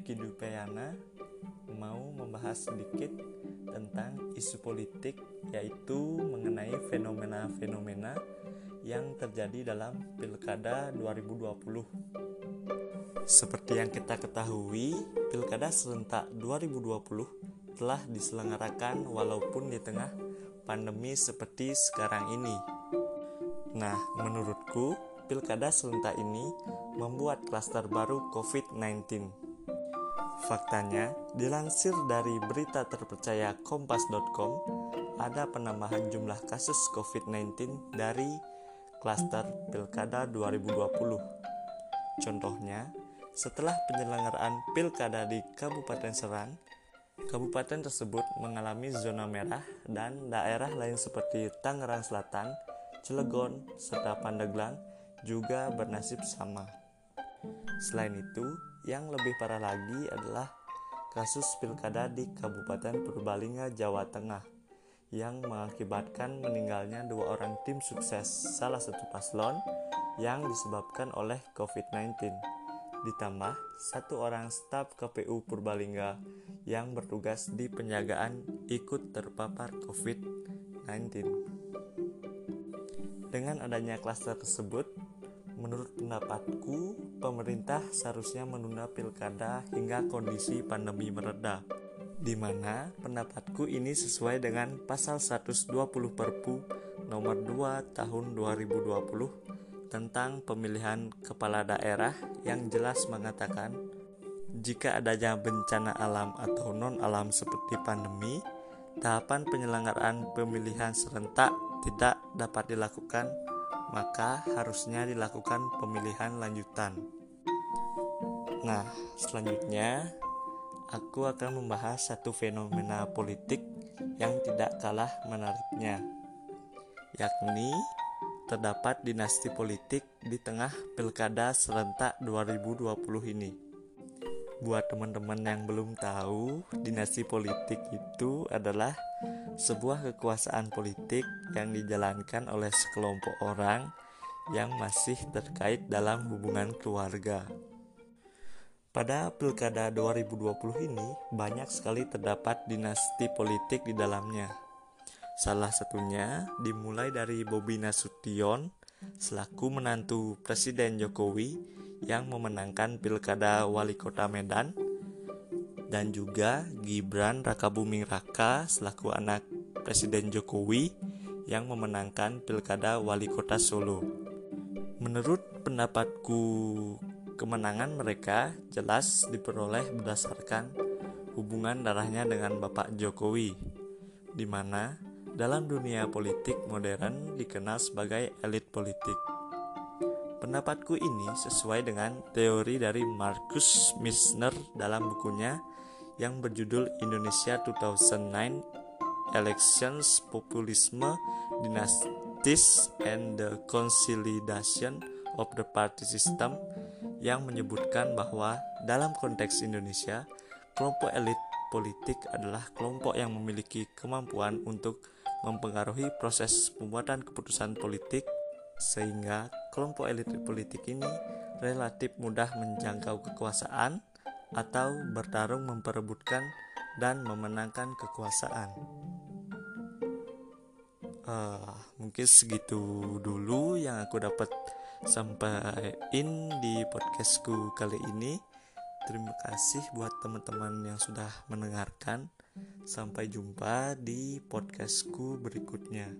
Diki Dupayana mau membahas sedikit tentang isu politik yaitu mengenai fenomena-fenomena yang terjadi dalam Pilkada 2020. Seperti yang kita ketahui, Pilkada serentak 2020 telah diselenggarakan walaupun di tengah pandemi seperti sekarang ini. Nah, menurutku, Pilkada serentak ini membuat klaster baru COVID-19. Faktanya, dilansir dari berita terpercaya kompas.com, ada penambahan jumlah kasus COVID-19 dari klaster Pilkada 2020. Contohnya, setelah penyelenggaraan Pilkada di Kabupaten Serang, kabupaten tersebut mengalami zona merah dan daerah lain seperti Tangerang Selatan, Cilegon, serta Pandeglang juga bernasib sama. Selain itu, yang lebih parah lagi adalah kasus pilkada di Kabupaten Purbalingga, Jawa Tengah yang mengakibatkan meninggalnya dua orang tim sukses salah satu paslon yang disebabkan oleh COVID-19. Ditambah satu orang staf KPU Purbalingga yang bertugas di penjagaan ikut terpapar COVID-19. Dengan adanya klaster tersebut, Menurut pendapatku, pemerintah seharusnya menunda pilkada hingga kondisi pandemi mereda. Di mana pendapatku ini sesuai dengan pasal 120 Perpu nomor 2 tahun 2020 tentang pemilihan kepala daerah yang jelas mengatakan jika adanya bencana alam atau non-alam seperti pandemi, tahapan penyelenggaraan pemilihan serentak tidak dapat dilakukan maka harusnya dilakukan pemilihan lanjutan. Nah, selanjutnya aku akan membahas satu fenomena politik yang tidak kalah menariknya, yakni terdapat dinasti politik di tengah pilkada serentak 2020 ini. Buat teman-teman yang belum tahu, dinasti politik itu adalah sebuah kekuasaan politik yang dijalankan oleh sekelompok orang yang masih terkait dalam hubungan keluarga. Pada Pilkada 2020 ini banyak sekali terdapat dinasti politik di dalamnya. Salah satunya dimulai dari Bobi Nasution selaku menantu Presiden Jokowi yang memenangkan Pilkada Wali Kota Medan dan juga Gibran Rakabuming Raka selaku anak Presiden Jokowi yang memenangkan Pilkada Wali Kota Solo. Menurut pendapatku, kemenangan mereka jelas diperoleh berdasarkan hubungan darahnya dengan Bapak Jokowi, di mana dalam dunia politik modern dikenal sebagai elit politik. Pendapatku ini sesuai dengan teori dari Marcus Misner dalam bukunya yang berjudul Indonesia 2009 Elections Populisme Dynasties and the Consolidation of the Party System yang menyebutkan bahwa dalam konteks Indonesia, kelompok elit politik adalah kelompok yang memiliki kemampuan untuk mempengaruhi proses pembuatan keputusan politik sehingga kelompok elit politik ini relatif mudah menjangkau kekuasaan atau bertarung memperebutkan dan memenangkan kekuasaan. Uh, mungkin segitu dulu yang aku dapat sampaikan di podcastku kali ini. Terima kasih buat teman-teman yang sudah mendengarkan. Sampai jumpa di podcastku berikutnya.